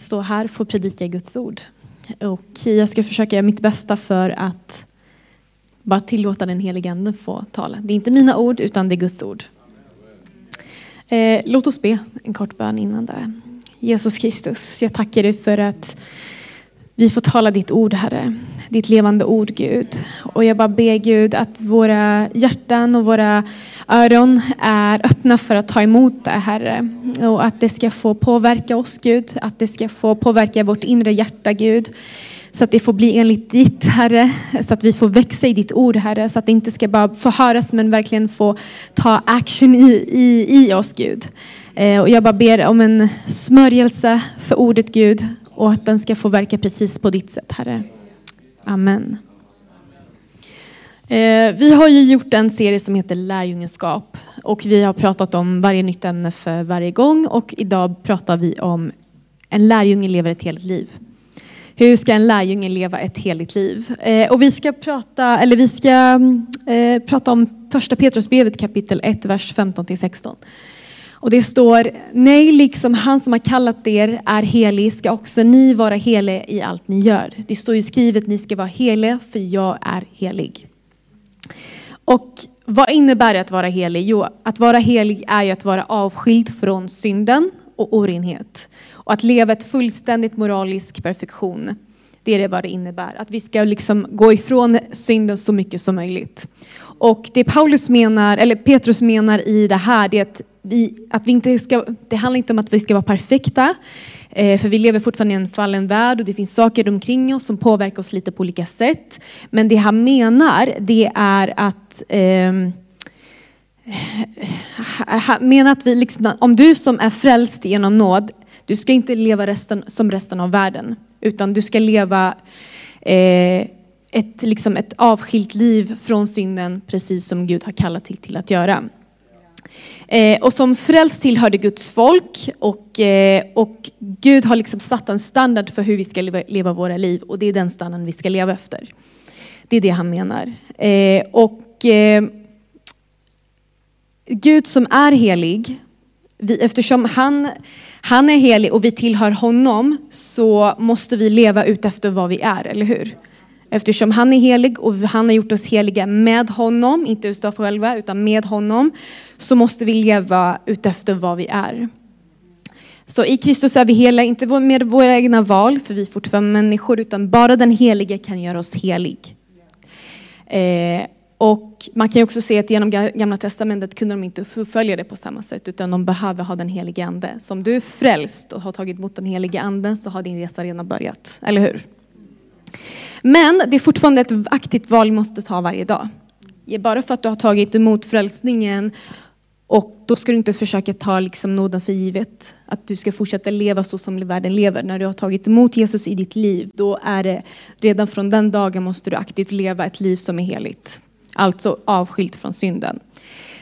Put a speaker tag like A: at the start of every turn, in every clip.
A: stå här och få predika Guds ord. Och jag ska försöka göra mitt bästa för att bara tillåta den helige Ande få tala. Det är inte mina ord utan det är Guds ord. Eh, låt oss be en kort bön innan det. Jesus Kristus, jag tackar dig för att vi får tala ditt ord, Herre. Ditt levande ord, Gud. Och jag bara ber Gud att våra hjärtan och våra öron är öppna för att ta emot det, Herre. Och att det ska få påverka oss, Gud. Att det ska få påverka vårt inre hjärta, Gud. Så att det får bli enligt ditt, Herre. Så att vi får växa i ditt ord, Herre. Så att det inte ska bara få höras, men verkligen få ta action i, i, i oss, Gud. Eh, och jag bara ber om en smörjelse för ordet, Gud. Och att den ska få verka precis på ditt sätt, Herre. Amen. Eh, vi har ju gjort en serie som heter Lärjungenskap och vi har pratat om varje nytt ämne för varje gång och idag pratar vi om en lärjunge lever ett helt liv. Hur ska en lärjunge leva ett heligt liv? Eh, och vi ska prata, eller vi ska eh, prata om första Petrusbrevet kapitel 1, vers 15 till 16. Och det står, nej liksom han som har kallat er är helig ska också ni vara heliga i allt ni gör. Det står ju skrivet, ni ska vara heliga för jag är helig. Och vad innebär det att vara helig? Jo, att vara helig är ju att vara avskild från synden och orenhet. Och att leva ett fullständigt moralisk perfektion. Det är det vad det innebär. Att vi ska liksom gå ifrån synden så mycket som möjligt. Och det Paulus menar, eller Petrus menar i det här, det är att vi, att vi inte ska, det handlar inte om att vi ska vara perfekta. Eh, för vi lever fortfarande i en fallen värld och det finns saker omkring oss som påverkar oss lite på olika sätt. Men det han menar, det är att eh, han menar att vi liksom, om du som är frälst genom nåd, du ska inte leva resten, som resten av världen. Utan du ska leva eh, ett, liksom ett avskilt liv från synden, precis som Gud har kallat till, till att göra. Eh, och som frälst tillhörde Guds folk och, eh, och Gud har liksom satt en standard för hur vi ska leva, leva, våra liv och det är den standarden vi ska leva efter. Det är det han menar. Eh, och eh, Gud som är helig, vi, eftersom han, han är helig och vi tillhör honom så måste vi leva ut efter vad vi är, eller hur? Eftersom han är helig och han har gjort oss heliga med honom, inte utav själva utan med honom, så måste vi leva utefter vad vi är. Så i Kristus är vi hela, inte med våra egna val, för vi är fortfarande människor, utan bara den helige kan göra oss helig. Eh, och man kan ju också se att genom gamla testamentet kunde de inte förfölja det på samma sätt, utan de behöver ha den helige ande. Så om du är frälst och har tagit emot den helige anden så har din resa redan börjat, eller hur? Men det är fortfarande ett aktivt val vi måste ta varje dag. Bara för att du har tagit emot frälsningen och då ska du inte försöka ta liksom nåden för givet. Att du ska fortsätta leva så som världen lever. När du har tagit emot Jesus i ditt liv, då är det redan från den dagen måste du aktivt leva ett liv som är heligt. Alltså avskilt från synden.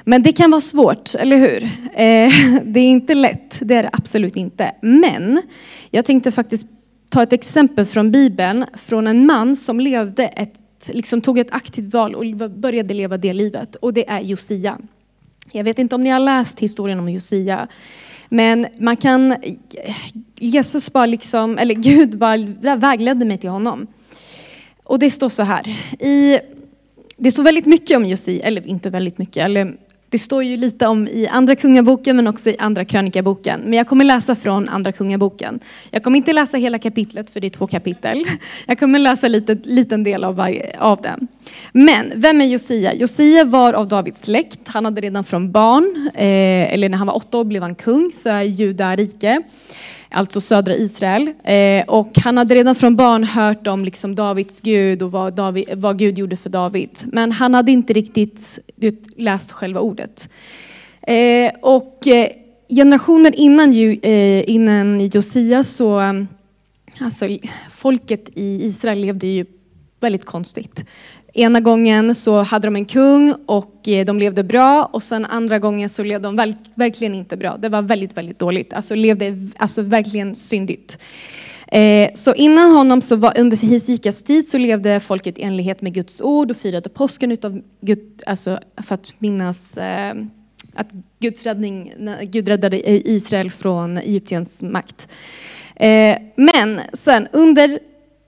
A: Men det kan vara svårt, eller hur? Eh, det är inte lätt, det är det absolut inte. Men jag tänkte faktiskt ta ett exempel från Bibeln, från en man som levde ett, liksom tog ett aktivt val och började leva det livet. Och det är Josia. Jag vet inte om ni har läst historien om Josia. Men man kan, Jesus bara liksom, eller Gud bara vägledde mig till honom. Och det står så här, i, det står väldigt mycket om Josia, eller inte väldigt mycket, eller det står ju lite om i Andra Kungaboken men också i Andra Krönikaboken. Men jag kommer läsa från Andra Kungaboken. Jag kommer inte läsa hela kapitlet för det är två kapitel. Jag kommer läsa lite liten del av, varje, av den. Men vem är Josia? Josia var av Davids släkt. Han hade redan från barn, eh, eller när han var åtta år blev han kung för Juda rike alltså södra Israel. Eh, och han hade redan från barn hört om liksom Davids Gud och vad, David, vad Gud gjorde för David. Men han hade inte riktigt läst själva ordet. Eh, och eh, generationen innan, eh, innan Josia så, eh, alltså folket i Israel levde ju väldigt konstigt. Ena gången så hade de en kung och eh, de levde bra och sen andra gången så levde de verkligen inte bra. Det var väldigt, väldigt dåligt. Alltså levde alltså verkligen syndigt. Eh, så innan honom, så var, under Hisikas tid, så levde folket i enlighet med Guds ord och firade påsken utav Gud, alltså för att minnas eh, att Guds räddning, Gud räddade Israel från Egyptens makt. Eh, men sen under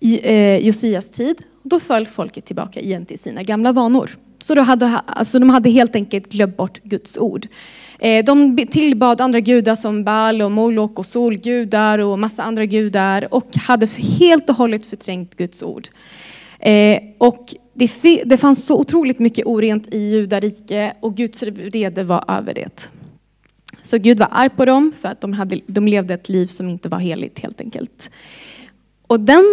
A: eh, Josias tid, då föll folket tillbaka igen till sina gamla vanor. Så de hade, alltså de hade helt enkelt glömt bort Guds ord. Eh, de tillbad andra gudar som Baal och Molok och solgudar och massa andra gudar och hade helt och hållet förträngt Guds ord. Eh, och det, det fanns så otroligt mycket orent i judarike och Guds vrede var över det. Så Gud var arg på dem för att de, hade, de levde ett liv som inte var heligt helt enkelt. Och den,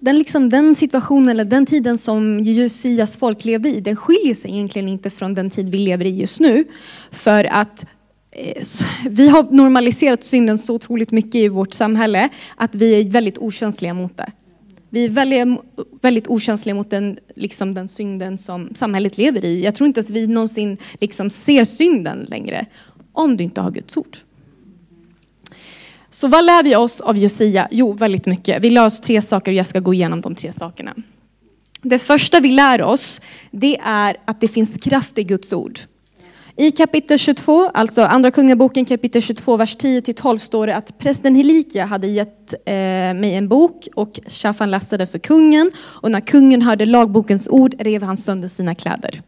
A: den, liksom, den situationen eller den tiden som Josias folk levde i, den skiljer sig egentligen inte från den tid vi lever i just nu. För att eh, vi har normaliserat synden så otroligt mycket i vårt samhälle att vi är väldigt okänsliga mot det. Vi är väldigt, väldigt okänsliga mot den, liksom den synden som samhället lever i. Jag tror inte att vi någonsin liksom ser synden längre om du inte har Guds ord. Så vad lär vi oss av Josia? Jo, väldigt mycket. Vi lär oss tre saker och jag ska gå igenom de tre sakerna. Det första vi lär oss, det är att det finns kraft i Guds ord. I kapitel 22, alltså Andra Kungaboken kapitel 22, vers 10-12 står det att prästen Helikia hade gett eh, mig en bok och Shafan läste för kungen. Och när kungen hörde lagbokens ord rev han sönder sina kläder.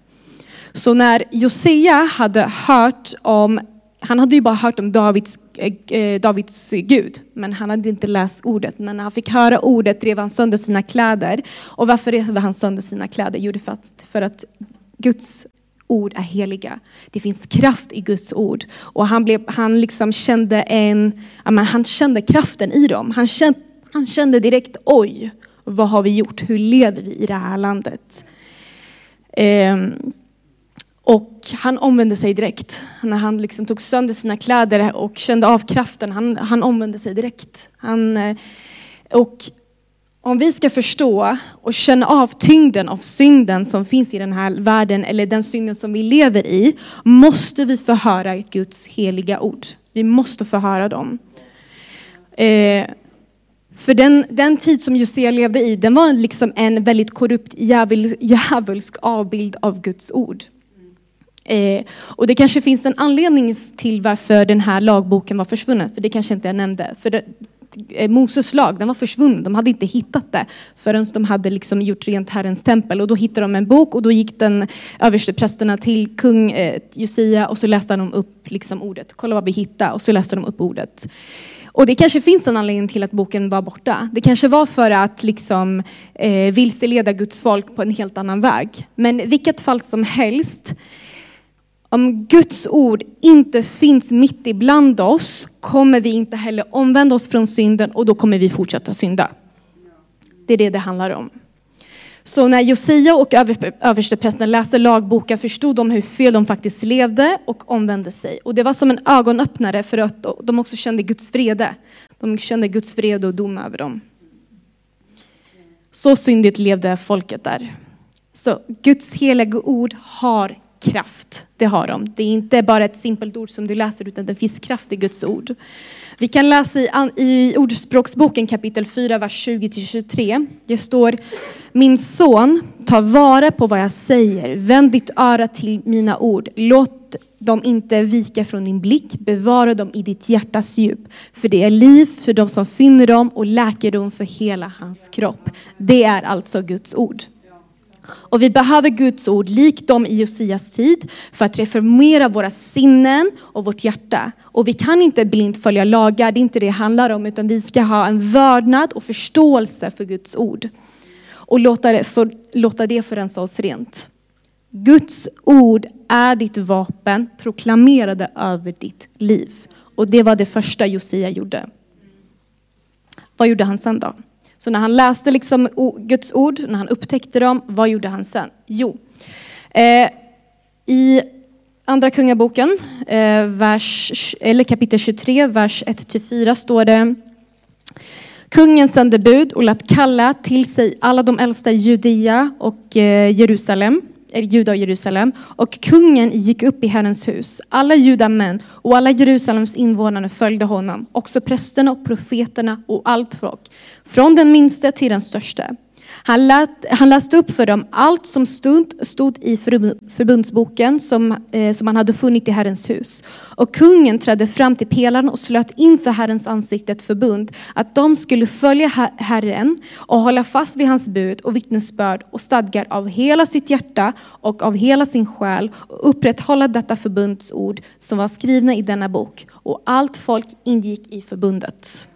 A: Så när Josia hade hört om, han hade ju bara hört om Davids, eh, eh, Davids Gud, men han hade inte läst ordet. Men när han fick höra ordet rev han sönder sina kläder. Och varför rev han sönder sina kläder? Jo, för att, för att Guds ord är heliga. Det finns kraft i Guds ord. Och han, blev, han liksom kände en, han kände kraften i dem. Han kände, han kände direkt, oj, vad har vi gjort? Hur lever vi i det här landet? Um, och han omvände sig direkt. När han liksom tog sönder sina kläder och kände av kraften, han, han omvände sig direkt. Han, eh, och om vi ska förstå och känna av tyngden av synden som finns i den här världen, eller den synden som vi lever i, måste vi få höra Guds heliga ord. Vi måste få höra dem. Eh, för den, den tid som Josia levde i, den var liksom en väldigt korrupt djävulsk avbild av Guds ord. Eh, och det kanske finns en anledning till varför den här lagboken var försvunnen, för det kanske inte jag nämnde. För det, eh, Moses lag, den var försvunnen. De hade inte hittat det förrän de hade liksom gjort rent Herrens tempel. Och då hittade de en bok och då gick den översteprästerna till kung eh, Josia och så läste de upp liksom ordet. Kolla vad vi hittade och så läste de upp ordet. Och det kanske finns en anledning till att boken var borta. Det kanske var för att liksom, eh, vilseleda Guds folk på en helt annan väg. Men i vilket fall som helst om Guds ord inte finns mitt ibland oss kommer vi inte heller omvända oss från synden och då kommer vi fortsätta synda. Det är det det handlar om. Så när Josia och översteprästen läste lagboken förstod de hur fel de faktiskt levde och omvände sig. Och det var som en ögonöppnare för att de också kände Guds vrede. De kände Guds vrede och dom över dem. Så syndigt levde folket där. Så Guds heliga ord har kraft. Det har de. Det är inte bara ett simpelt ord som du läser utan det finns kraft i Guds ord. Vi kan läsa i, i Ordspråksboken kapitel 4, vers 20-23. Det står Min son, ta vara på vad jag säger. Vänd ditt öra till mina ord. Låt dem inte vika från din blick. Bevara dem i ditt hjärtas djup. För det är liv för dem som finner dem och läkedom för hela hans kropp. Det är alltså Guds ord. Och vi behöver Guds ord likt dem i Josias tid för att reformera våra sinnen och vårt hjärta. Och vi kan inte blint följa lagar, det är inte det det handlar om, utan vi ska ha en vördnad och förståelse för Guds ord. Och låta det, för, låta det förensa oss rent. Guds ord är ditt vapen, proklamerade över ditt liv. Och det var det första Josia gjorde. Vad gjorde han sen då? Så när han läste liksom Guds ord, när han upptäckte dem, vad gjorde han sen? Jo, eh, i Andra Kungaboken, eh, vers, eller kapitel 23, vers 1-4 står det Kungen sände bud och lät kalla till sig alla de äldsta i Judea och eh, Jerusalem Juda och Jerusalem. Och kungen gick upp i Herrens hus. Alla judamän och alla Jerusalems invånare följde honom. Också prästerna och profeterna och allt folk. Från den minste till den största. Han, lät, han läste upp för dem allt som stod, stod i förbundsboken som, eh, som han hade funnit i Herrens hus. Och kungen trädde fram till pelaren och slöt inför Herrens ansikte ett förbund att de skulle följa Herren och hålla fast vid hans bud och vittnesbörd och stadgar av hela sitt hjärta och av hela sin själ och upprätthålla detta förbundsord som var skrivna i denna bok. Och allt folk ingick i förbundet.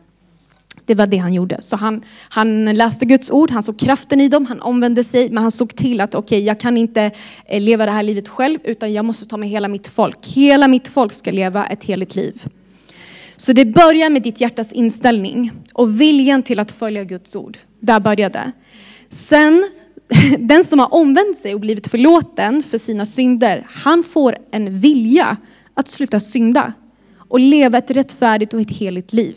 A: Det var det han gjorde. Så han, han läste Guds ord, han såg kraften i dem, han omvände sig, men han såg till att okej, okay, jag kan inte eh, leva det här livet själv, utan jag måste ta med hela mitt folk. Hela mitt folk ska leva ett heligt liv. Så det börjar med ditt hjärtas inställning och viljan till att följa Guds ord. Där började det. Sen, den som har omvänt sig och blivit förlåten för sina synder, han får en vilja att sluta synda och leva ett rättfärdigt och ett heligt liv.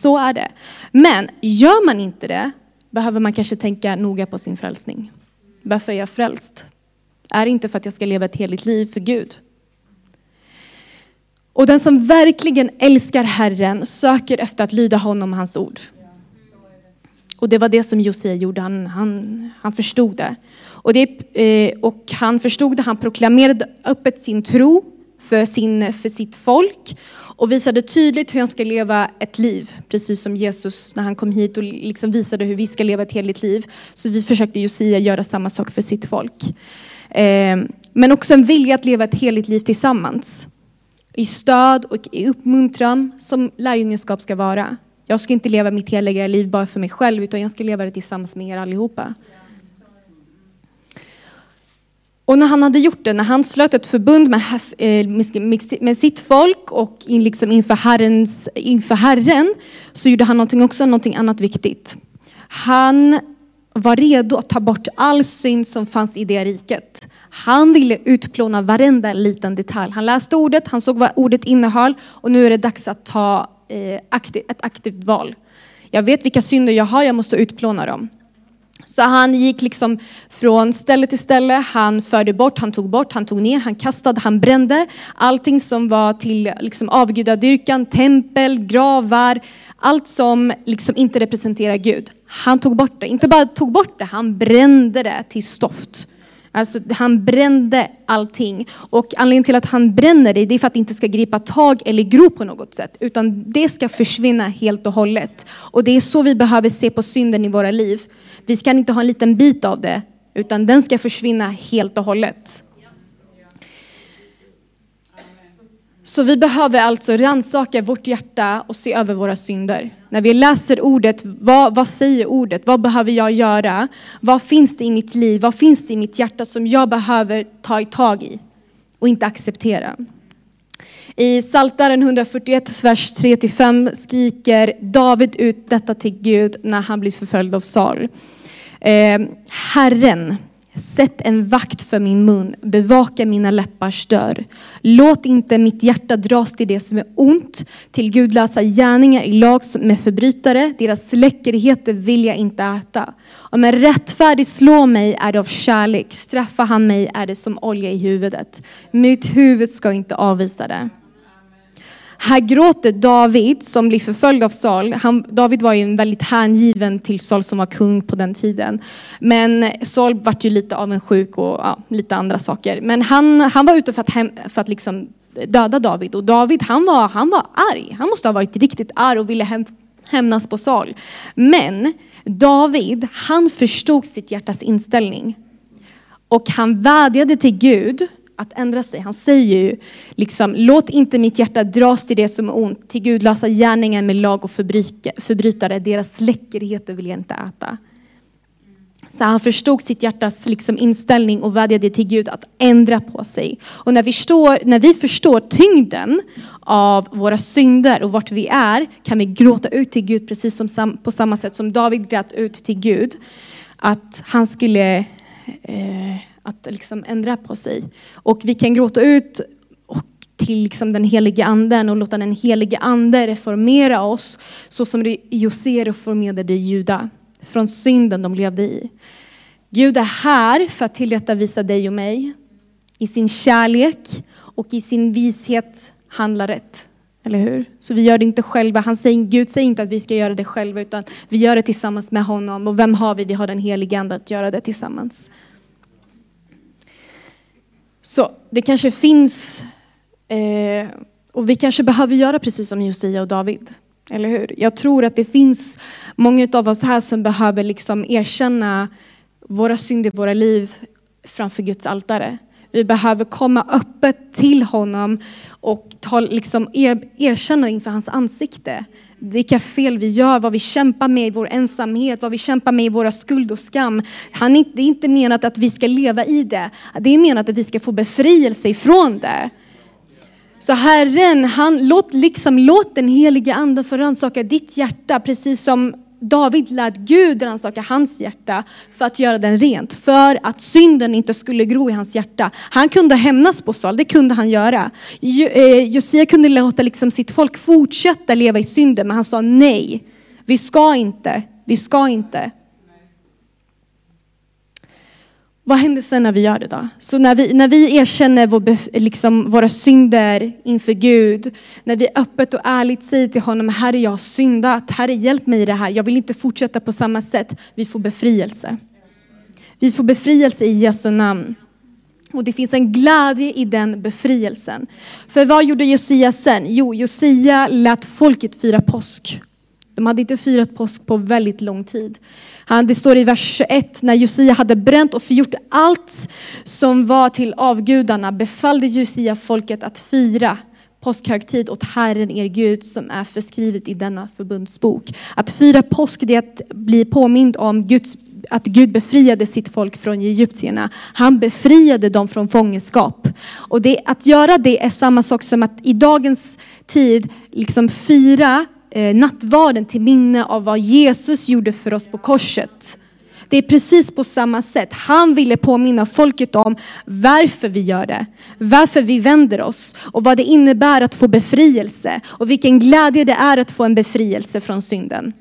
A: Så är det. Men gör man inte det behöver man kanske tänka noga på sin frälsning. Varför är jag frälst? Är det inte för att jag ska leva ett heligt liv för Gud? Och den som verkligen älskar Herren söker efter att lyda honom och hans ord. Och det var det som Josia gjorde, han, han, han förstod det. Och, det. Eh, och han förstod det, han proklamerade öppet sin tro för, sin, för sitt folk och visade tydligt hur han ska leva ett liv, precis som Jesus när han kom hit och liksom visade hur vi ska leva ett heligt liv. Så vi försökte Josia göra samma sak för sitt folk. Eh, men också en vilja att leva ett heligt liv tillsammans. I stöd och i uppmuntran som lärjungenskap ska vara. Jag ska inte leva mitt heliga liv bara för mig själv utan jag ska leva det tillsammans med er allihopa. Och när han hade gjort det, när han slöt ett förbund med, eh, med sitt folk och liksom inför, Herrens, inför Herren så gjorde han någonting också någonting annat viktigt. Han var redo att ta bort all synd som fanns i det riket. Han ville utplåna varenda liten detalj. Han läste ordet, han såg vad ordet innehöll och nu är det dags att ta eh, ett aktivt val. Jag vet vilka synder jag har, jag måste utplåna dem. Så han gick liksom från ställe till ställe, han förde bort, han tog bort, han tog ner, han kastade, han brände. Allting som var till liksom avgudadyrkan, tempel, gravar, allt som liksom inte representerar Gud. Han tog bort det, inte bara tog bort det, han brände det till stoft. Alltså han brände allting. Och anledningen till att han bränner det, det är för att det inte ska gripa tag eller gro på något sätt. Utan det ska försvinna helt och hållet. Och det är så vi behöver se på synden i våra liv. Vi kan inte ha en liten bit av det, utan den ska försvinna helt och hållet. Så vi behöver alltså rannsaka vårt hjärta och se över våra synder. När vi läser ordet, vad, vad säger ordet? Vad behöver jag göra? Vad finns det i mitt liv? Vad finns det i mitt hjärta som jag behöver ta tag i och inte acceptera? I Psaltaren 141, vers 3-5 skriker David ut detta till Gud när han blir förföljd av Saul. Eh, Herren, sätt en vakt för min mun, bevaka mina läppars dörr. Låt inte mitt hjärta dras till det som är ont, till gudlösa gärningar i lag med förbrytare. Deras läckerheter vill jag inte äta. Om en rättfärdig slår mig är det av kärlek, straffar han mig är det som olja i huvudet. Mitt huvud ska inte avvisa det. Här gråter David som blir förföljd av Saul. Han, David var ju en väldigt hängiven till Saul som var kung på den tiden. Men Saul vart ju lite avundsjuk och ja, lite andra saker. Men han, han var ute för att, hem, för att liksom döda David och David han var, han var arg. Han måste ha varit riktigt arg och ville hem, hämnas på Saul. Men David, han förstod sitt hjärtas inställning. Och han vädjade till Gud att ändra sig. Han säger ju liksom, låt inte mitt hjärta dras till det som är ont, till gudlösa gärningar med lag och förbrytare. Deras läckerheter vill jag inte äta. Så han förstod sitt hjärtas liksom inställning och vädjade till Gud att ändra på sig. Och när vi, står, när vi förstår tyngden av våra synder och vart vi är kan vi gråta ut till Gud precis som, på samma sätt som David grät ut till Gud. Att han skulle eh, att liksom ändra på sig. Och vi kan gråta ut och till liksom den helige anden och låta den helige ande reformera oss så som José reformerade Juda från synden de levde i. Gud är här för att tillrättavisa dig och mig i sin kärlek och i sin vishet handla rätt. Eller hur? Så vi gör det inte själva. Han säger, Gud säger inte att vi ska göra det själva utan vi gör det tillsammans med honom. Och vem har vi? Vi har den helige Ande att göra det tillsammans. Så det kanske finns, eh, och vi kanske behöver göra precis som Josia och David. Eller hur? Jag tror att det finns många av oss här som behöver liksom erkänna våra synder, våra liv framför Guds altare. Vi behöver komma öppet till honom och ta, liksom, er, erkänna inför hans ansikte vilka fel vi gör, vad vi kämpar med i vår ensamhet, vad vi kämpar med i våra skuld och skam. Han, det är inte menat att vi ska leva i det. Det är menat att vi ska få befrielse ifrån det. Så Herren, han, låt, liksom, låt den heliga anden få rannsaka ditt hjärta, precis som David lät Gud rannsaka hans hjärta för att göra den rent. För att synden inte skulle gro i hans hjärta. Han kunde hämnas på Saul, det kunde han göra. Eh, Josia kunde låta liksom sitt folk fortsätta leva i synden, men han sa nej. Vi ska inte, vi ska inte. Vad händer sen när vi gör det då? Så när vi, när vi erkänner vår, liksom, våra synder inför Gud, när vi öppet och ärligt säger till honom, Herre jag har syndat, Herre hjälp mig i det här, jag vill inte fortsätta på samma sätt. Vi får befrielse. Vi får befrielse i Jesu namn. Och det finns en glädje i den befrielsen. För vad gjorde Josia sen? Jo, Josia lät folket fira påsk. De hade inte firat påsk på väldigt lång tid. Det står i vers 21, när Josia hade bränt och förgjort allt som var till avgudarna befallde Josia folket att fira påskhögtid åt Herren er Gud som är förskrivet i denna förbundsbok. Att fira påsk det är att bli påmind om Guds att Gud befriade sitt folk från egyptierna. Han befriade dem från fångenskap. Och det, att göra det är samma sak som att i dagens tid liksom fira eh, nattvarden till minne av vad Jesus gjorde för oss på korset. Det är precis på samma sätt. Han ville påminna folket om varför vi gör det, varför vi vänder oss och vad det innebär att få befrielse och vilken glädje det är att få en befrielse från synden.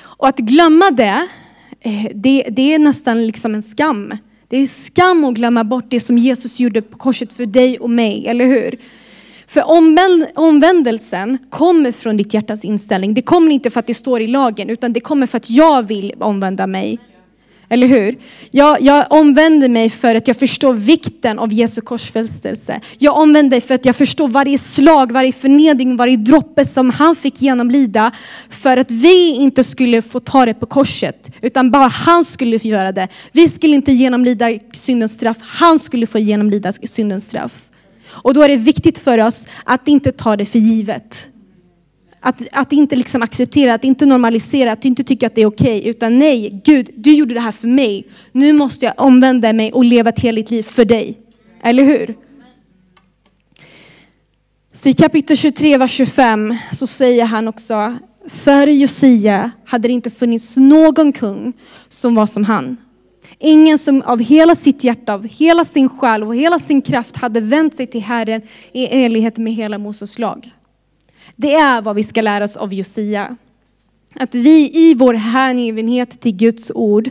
A: Och att glömma det, eh, det, det är nästan liksom en skam. Det är skam att glömma bort det som Jesus gjorde på korset för dig och mig, eller hur? För omvändelsen kommer från ditt hjärtas inställning. Det kommer inte för att det står i lagen, utan det kommer för att jag vill omvända mig. Eller hur? Jag, jag omvänder mig för att jag förstår vikten av Jesu korsfästelse. Jag omvänder mig för att jag förstår varje slag, varje förnedring, varje droppe som han fick genomlida för att vi inte skulle få ta det på korset, utan bara han skulle få göra det. Vi skulle inte genomlida syndens straff, han skulle få genomlida syndens straff. Och då är det viktigt för oss att inte ta det för givet. Att, att inte liksom acceptera, att inte normalisera, att inte tycka att det är okej. Okay, utan nej, Gud, du gjorde det här för mig. Nu måste jag omvända mig och leva ett heligt liv för dig. Eller hur? Så i kapitel 23, vers 25 så säger han också, före Josia hade det inte funnits någon kung som var som han. Ingen som av hela sitt hjärta, av hela sin själ och hela sin kraft hade vänt sig till Herren i enlighet med hela Moses lag. Det är vad vi ska lära oss av Josia. Att vi i vår hängivenhet till Guds ord,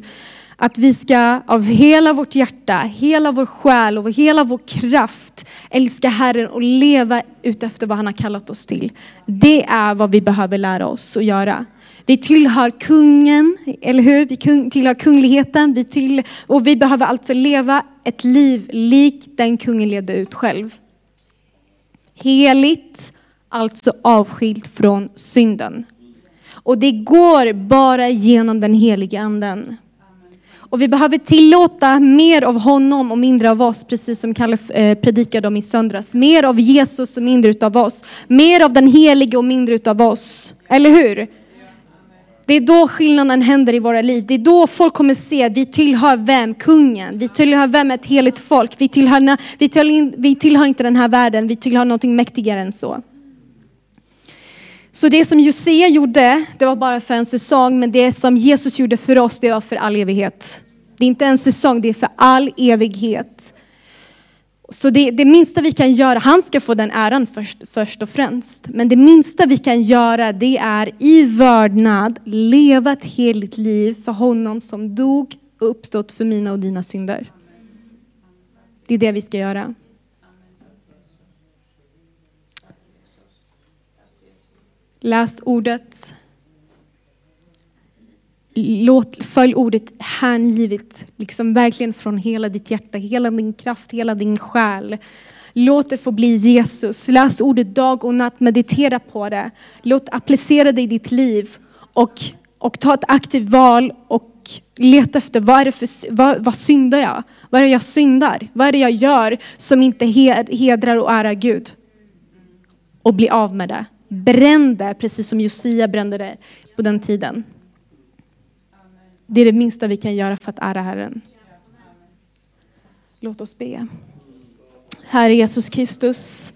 A: att vi ska av hela vårt hjärta, hela vår själ och hela vår kraft älska Herren och leva utefter vad han har kallat oss till. Det är vad vi behöver lära oss att göra. Vi tillhör kungen, eller hur? Vi tillhör kungligheten. Vi till, och vi behöver alltså leva ett liv likt den kungen levde ut själv. Heligt, alltså avskilt från synden. Och det går bara genom den heliga anden. Och vi behöver tillåta mer av honom och mindre av oss, precis som Kalle eh, predikade om i söndags. Mer av Jesus och mindre av oss. Mer av den helige och mindre av oss. Eller hur? Det är då skillnaden händer i våra liv. Det är då folk kommer se att vi tillhör vem? Kungen. Vi tillhör vem? Ett heligt folk. Vi tillhör, vi tillhör, vi tillhör inte den här världen, vi tillhör någonting mäktigare än så. Så det som Josea gjorde, det var bara för en säsong, men det som Jesus gjorde för oss, det var för all evighet. Det är inte en säsong, det är för all evighet. Så det, det, minsta vi kan göra, han ska få den äran först, först och främst. Men det minsta vi kan göra det är i vördnad leva ett heligt liv för honom som dog och uppstått för mina och dina synder. Det är det vi ska göra. Läs ordet. Låt, följ ordet hängivet, liksom verkligen från hela ditt hjärta, hela din kraft, hela din själ. Låt det få bli Jesus. Läs ordet dag och natt, meditera på det. Låt applicera det i ditt liv och, och ta ett aktivt val och leta efter vad, är det för, vad, vad syndar jag? Vad är det jag syndar? Vad är det jag gör som inte hedrar och ärar Gud? Och bli av med det. Bränn det, precis som Josia brände det på den tiden. Det är det minsta vi kan göra för att ära Herren. Låt oss be. Herre Jesus Kristus.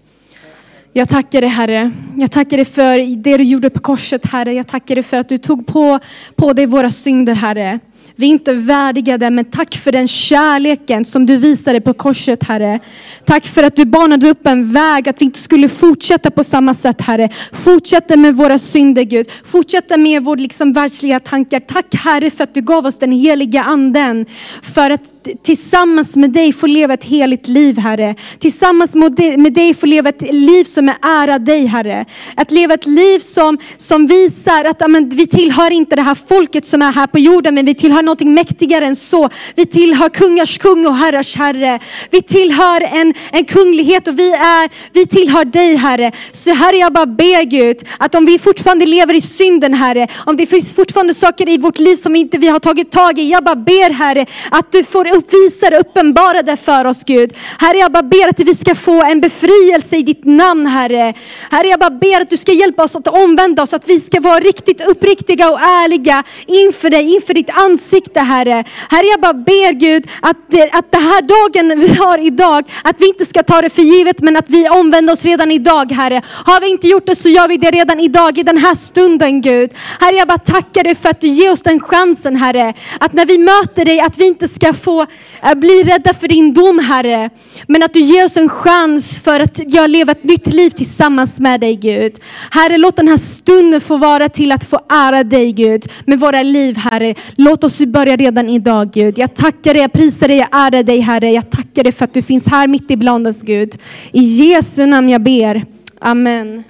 A: Jag tackar dig Herre. Jag tackar dig för det du gjorde på korset Herre. Jag tackar dig för att du tog på, på dig våra synder Herre. Vi är inte värdiga det, men tack för den kärleken som du visade på korset, Herre. Tack för att du banade upp en väg, att vi inte skulle fortsätta på samma sätt, Herre. Fortsätta med våra synder, Gud. Fortsätta med våra liksom, världsliga tankar. Tack, Herre, för att du gav oss den heliga anden. För att tillsammans med dig få leva ett heligt liv, Herre. Tillsammans med dig få leva ett liv som är ära dig, Herre. Att leva ett liv som, som visar att amen, vi tillhör inte det här folket som är här på jorden, men vi tillhör någonting mäktigare än så. Vi tillhör kungars kung och herrars herre. Vi tillhör en, en kunglighet och vi, är, vi tillhör dig, Herre. Så Herre, jag bara ber Gud, att om vi fortfarande lever i synden, Herre, om det finns fortfarande saker i vårt liv som inte vi har tagit tag i, jag bara ber Herre, att du får uppvisa det, uppenbara det för oss Gud. Herre, jag bara ber att vi ska få en befrielse i ditt namn, Herre. Herre, jag bara ber att du ska hjälpa oss att omvända oss, att vi ska vara riktigt uppriktiga och ärliga inför dig, inför ditt ansikte, Herre. Herre, jag bara ber Gud att, det, att den här dagen vi har idag, att vi inte ska ta det för givet, men att vi omvänder oss redan idag, Herre. Har vi inte gjort det så gör vi det redan idag, i den här stunden, Gud. Herre, jag bara tackar dig för att du ger oss den chansen, Herre. Att när vi möter dig, att vi inte ska få Eh, bli rädda för din dom, Herre. Men att du ger oss en chans för att jag lever ett nytt liv tillsammans med dig, Gud. Herre, låt den här stunden få vara till att få ära dig, Gud, med våra liv, Herre. Låt oss börja redan idag, Gud. Jag tackar dig, jag prisar dig, jag ärar dig, Herre. Jag tackar dig för att du finns här mitt ibland oss, Gud. I Jesu namn jag ber. Amen.